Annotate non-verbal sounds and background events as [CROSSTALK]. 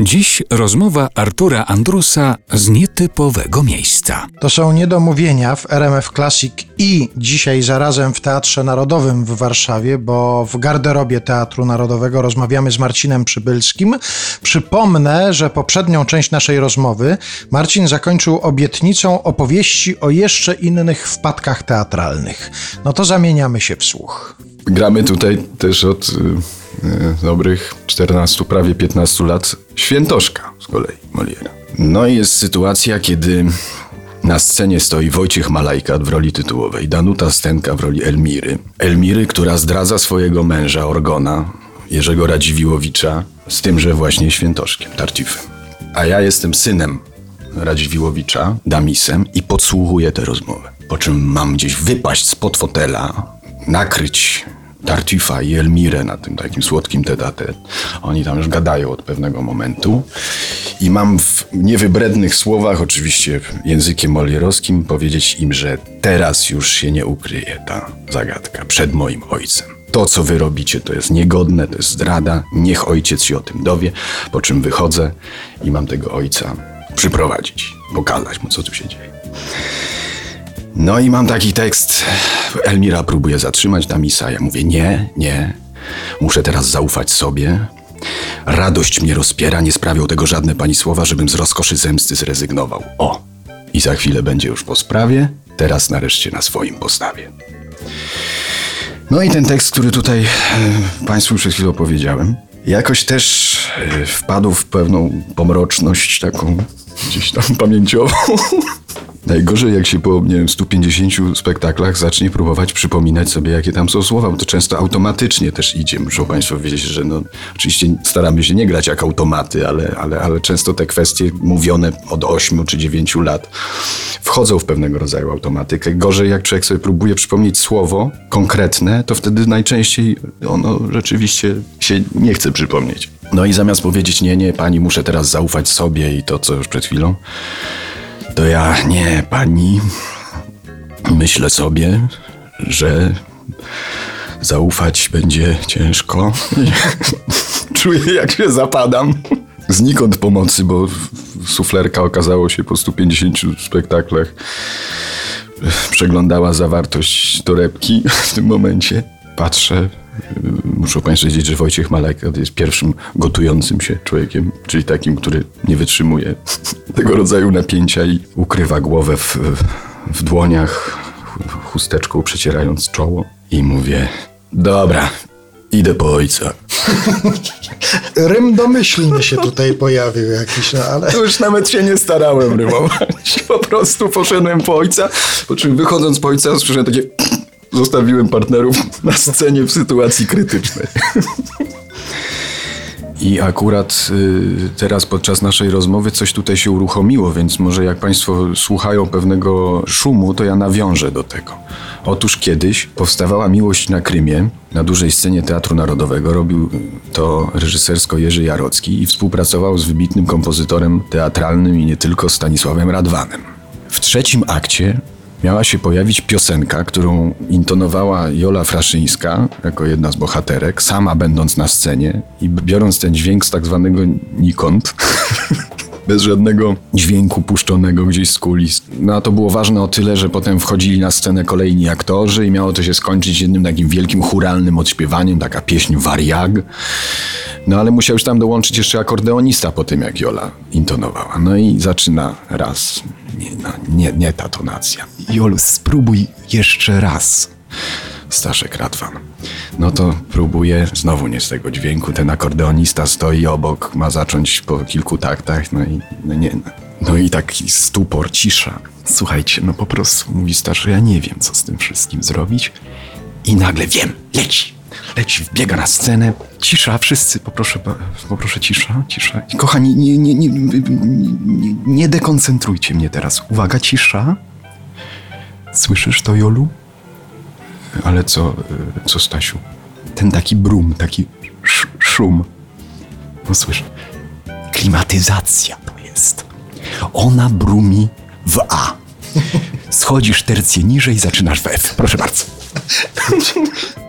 Dziś rozmowa Artura Andrusa z nietypowego miejsca. To są niedomówienia w RMF Classic i dzisiaj zarazem w Teatrze Narodowym w Warszawie, bo w garderobie Teatru Narodowego rozmawiamy z Marcinem Przybylskim. Przypomnę, że poprzednią część naszej rozmowy Marcin zakończył obietnicą opowieści o jeszcze innych wpadkach teatralnych. No to zamieniamy się w słuch. Gramy tutaj też od y, dobrych 14, prawie 15 lat Świętoszka z kolei Moliera. No i jest sytuacja, kiedy na scenie stoi Wojciech Malajkat w roli tytułowej, Danuta Stenka w roli Elmiry. Elmiry, która zdradza swojego męża Orgona, Jerzego Radziwiłowicza, z tymże właśnie Świętoszkiem, Tartifem. A ja jestem synem Radziwiłowicza, Damisem i podsłuchuję tę rozmowę. Po czym mam gdzieś wypaść spod fotela, nakryć Tartifa i Elmirę na tym takim słodkim tete Oni tam już gadają od pewnego momentu. I mam w niewybrednych słowach, oczywiście językiem molierowskim, powiedzieć im, że teraz już się nie ukryje ta zagadka przed moim ojcem. To, co wy robicie, to jest niegodne, to jest zdrada. Niech ojciec się o tym dowie, po czym wychodzę i mam tego ojca przyprowadzić, pokazać mu, co tu się dzieje. No i mam taki tekst. Elmira próbuje zatrzymać Damisa. Ja mówię: Nie, nie. Muszę teraz zaufać sobie. Radość mnie rozpiera, nie sprawią tego żadne pani słowa, żebym z rozkoszy zemsty zrezygnował. O! I za chwilę będzie już po sprawie, teraz nareszcie na swoim postawie. No i ten tekst, który tutaj e, Państwu przed chwilą powiedziałem, jakoś też e, wpadł w pewną pomroczność taką gdzieś tam pamięciową. [LAUGHS] Najgorzej, jak się po, nie wiem, 150 spektaklach zacznie próbować przypominać sobie, jakie tam są słowa, bo to często automatycznie też idzie. Muszą Państwo wiedzieć, że no, oczywiście staramy się nie grać jak automaty, ale, ale, ale często te kwestie mówione od 8 czy 9 lat wchodzą w pewnego rodzaju automatykę. Gorzej, jak człowiek sobie próbuje przypomnieć słowo konkretne, to wtedy najczęściej ono rzeczywiście się nie chce przypomnieć. No i zamiast powiedzieć, nie, nie, pani, muszę teraz zaufać sobie i to, co już przed chwilą, to ja nie, pani. Myślę sobie, że zaufać będzie ciężko. [LAUGHS] Czuję, jak się zapadam. Znikąd pomocy, bo suflerka okazało się po 150 spektaklach przeglądała zawartość torebki w tym momencie. Patrzę, muszę Państwu wiedzieć, że Wojciech Malek jest pierwszym gotującym się człowiekiem, czyli takim, który nie wytrzymuje [LAUGHS] tego rodzaju napięcia i ukrywa głowę w, w dłoniach, chusteczką przecierając czoło. I mówię, dobra, idę po ojca. [LAUGHS] Rym domyślny się tutaj pojawił jakiś, no ale... To już nawet się nie starałem rymować. Po prostu poszedłem po ojca, po czym wychodząc po ojca słyszałem takie zostawiłem partnerów na scenie w sytuacji krytycznej. I akurat y, teraz podczas naszej rozmowy coś tutaj się uruchomiło, więc może jak Państwo słuchają pewnego szumu, to ja nawiążę do tego. Otóż kiedyś powstawała Miłość na Krymie, na dużej scenie Teatru Narodowego. Robił to reżysersko Jerzy Jarocki i współpracował z wybitnym kompozytorem teatralnym i nie tylko Stanisławem Radwanem. W trzecim akcie miała się pojawić piosenka, którą intonowała Jola Fraszyńska jako jedna z bohaterek, sama będąc na scenie i biorąc ten dźwięk z tak zwanego nikąd. [LAUGHS] bez żadnego dźwięku puszczonego gdzieś z kulis. No a to było ważne o tyle, że potem wchodzili na scenę kolejni aktorzy i miało to się skończyć jednym takim wielkim churalnym odśpiewaniem, taka pieśń wariag. No ale musiał już tam dołączyć jeszcze akordeonista po tym, jak Jola intonowała. No i zaczyna raz. Nie, no, nie, nie ta tonacja. Jolu, spróbuj jeszcze raz. Staszek Radwan. No to próbuję, znowu nie z tego dźwięku, ten akordeonista stoi obok, ma zacząć po kilku taktach, no i no nie, no i taki stupor, cisza. Słuchajcie, no po prostu mówi starszy, ja nie wiem, co z tym wszystkim zrobić. I nagle wiem, leci, leci, wbiega na scenę, cisza, wszyscy, poproszę, poproszę cisza, cisza. Kochani, nie, nie, nie, nie, nie dekoncentrujcie mnie teraz. Uwaga, cisza. Słyszysz to, Jolu? Ale co, co Stasiu? Ten taki brum, taki sz szum. No. Klimatyzacja to jest. Ona brumi w A. Schodzisz tercję niżej, zaczynasz w F. Proszę bardzo. [LAUGHS]